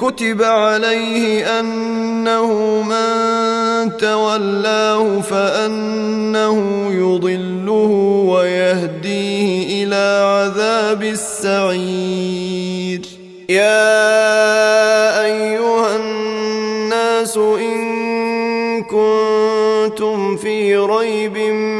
كتب عليه أنه من تولاه فأنه يضله ويهديه إلى عذاب السعير. يا أيها الناس إن كنتم في ريب من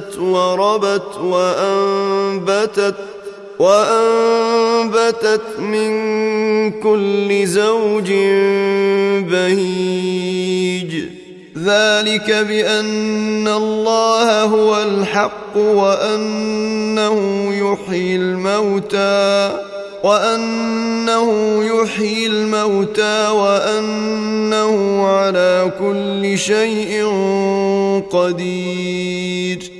اهتزت وربت وأنبتت وأنبتت من كل زوج بهيج. ذلك بأن الله هو الحق وأنه يحيي الموتى وأنه يحيي الموتى وأنه على كل شيء قدير.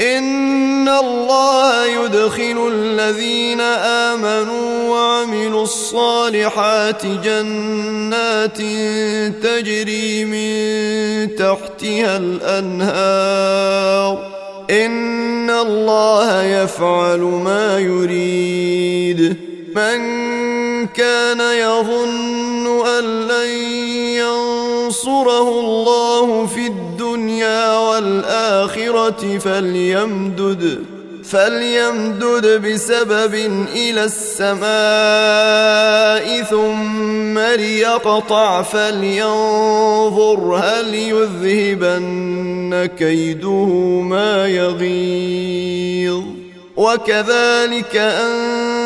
إن إن الله يدخل الذين آمنوا وعملوا الصالحات جنات تجري من تحتها الأنهار إن الله يفعل ما يريد من كان يظن أن لن ينصره الله في الدنيا والآخرة فليمدد فليمدد بسبب إلى السماء ثم ليقطع فلينظر هل يذهبن كيده ما يغيظ. وكذلك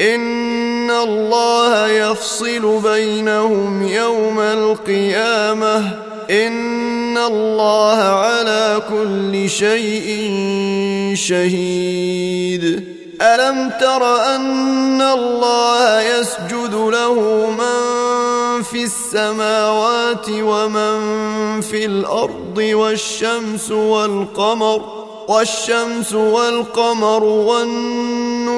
إن الله يفصل بينهم يوم القيامة إن الله على كل شيء شهيد ألم تر أن الله يسجد له من في السماوات ومن في الأرض والشمس والقمر والشمس والقمر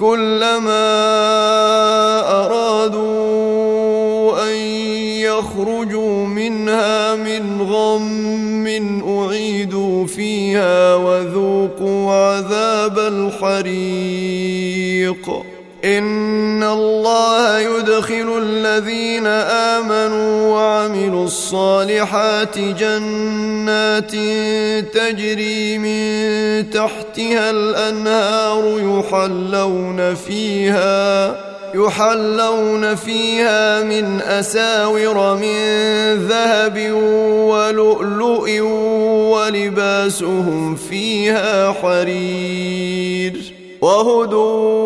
كلما أرادوا أن يخرجوا منها من غم أعيدوا فيها وذوقوا عذاب الحريق. إن الله يدخل الذين آمنوا وعملوا الصالحات جنات تجري من تحتها الأنهار يحلون فيها يحلون فيها من أساور من ذهب ولؤلؤ ولباسهم فيها حرير وهدوا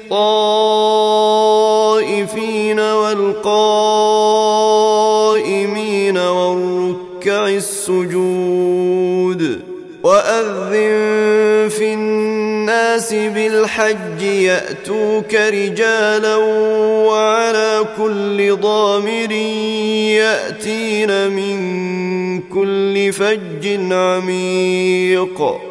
للطائفين والقائمين والركع السجود وأذن في الناس بالحج يأتوك رجالا وعلى كل ضامر يأتين من كل فج عميق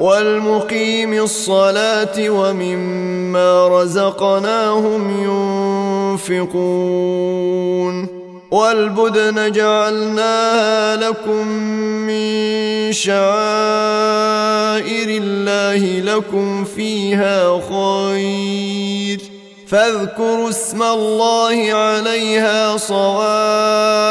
والمقيم الصلاة ومما رزقناهم ينفقون والبدن جعلناها لكم من شعائر الله لكم فيها خير. فاذكروا اسم الله عليها صواف.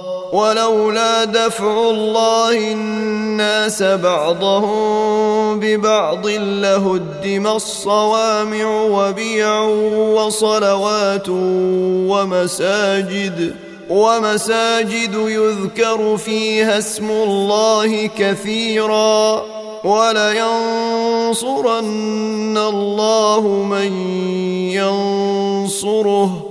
ولولا دفع الله الناس بعضهم ببعض لهدم الصوامع وبيع وصلوات ومساجد ومساجد يذكر فيها اسم الله كثيرا. ولينصرن الله من ينصره.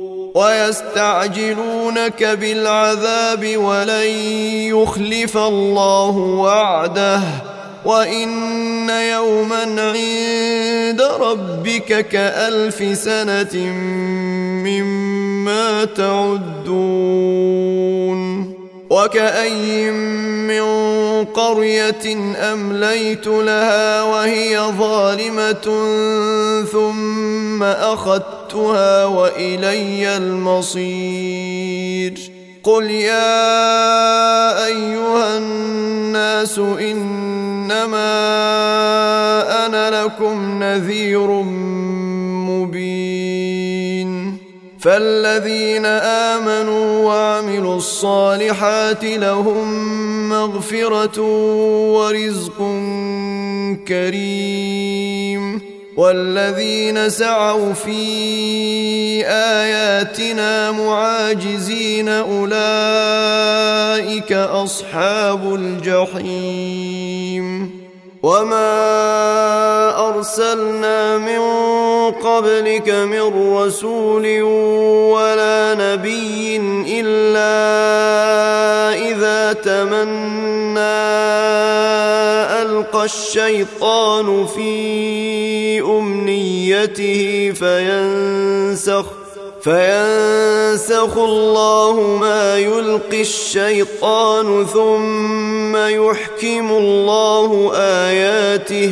ويستعجلونك بالعذاب ولن يخلف الله وعده وإن يوما عند ربك كألف سنة مما تعدون وكأي من قرية أمليت لها وهي ظالمة ثم أخذتها وإلي المصير. قل يا أيها الناس إنما أنا لكم نذير مبين. فالذين آمنوا وعملوا الصالحات لهم مغفرة ورزق كريم. والذين سعوا في آياتنا معاجزين أولئك أصحاب الجحيم. وما ارسلنا من قبلك من رسول ولا نبي الا اذا تمنى القى الشيطان في أمنيته فينسخ فينسخ الله ما يلقي الشيطان ثم يحكم الله آياته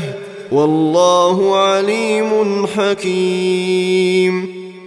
والله عليم حكيم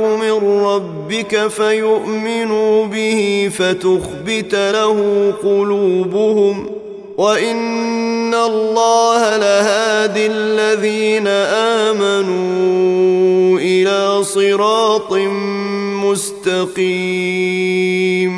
من ربك فيؤمنوا به فتخبت له قلوبهم وإن الله لهادي الذين آمنوا إلى صراط مستقيم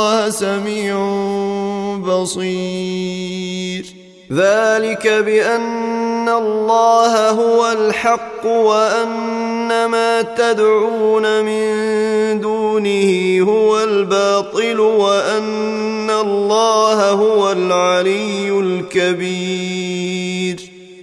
سميع بصير. ذلك بأن الله هو الحق وأن ما تدعون من دونه هو الباطل وأن الله هو العلي الكبير.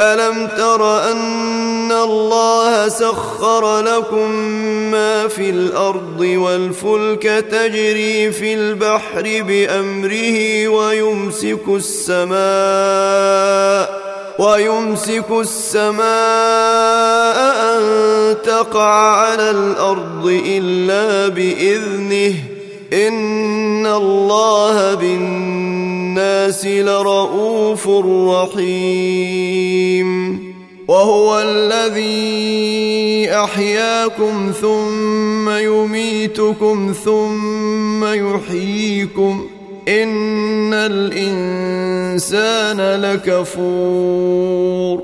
ألم تر أن الله سخر لكم ما في الأرض والفلك تجري في البحر بأمره ويمسك السماء ويمسك السماء أن تقع على الأرض إلا بإذنه ان الله بالناس لرؤوف رحيم وهو الذي احياكم ثم يميتكم ثم يحييكم ان الانسان لكفور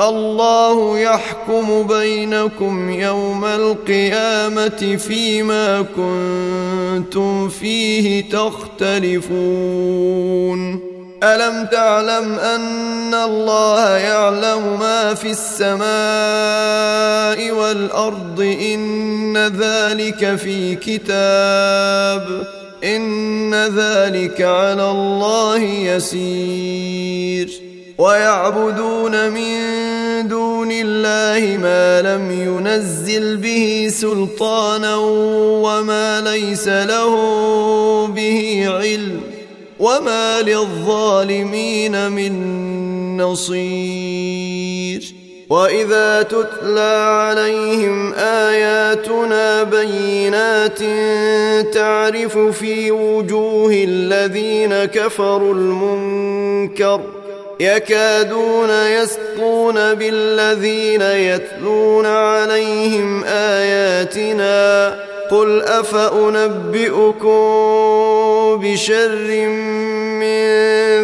الله يحكم بينكم يوم القيامة فيما كنتم فيه تختلفون. ألم تعلم أن الله يعلم ما في السماء والأرض؟ إن ذلك في كتاب. إن ذلك على الله يسير. ويعبدون من دون الله ما لم ينزل به سلطانا وما ليس له به علم وما للظالمين من نصير. وإذا تتلى عليهم آياتنا بينات تعرف في وجوه الذين كفروا المنكر يكادون يسطون بالذين يتلون عليهم آياتنا قل أفأنبئكم بشر من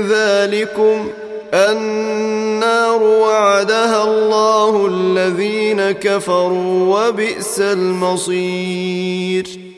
ذلكم النار وعدها الله الذين كفروا وبئس المصير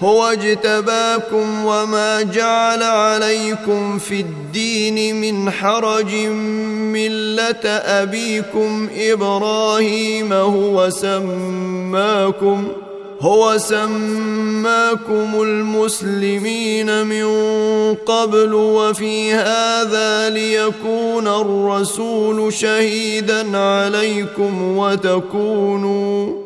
هو اجتباكم وما جعل عليكم في الدين من حرج ملة أبيكم إبراهيم هو سماكم هو سماكم المسلمين من قبل وفي هذا ليكون الرسول شهيدا عليكم وتكونوا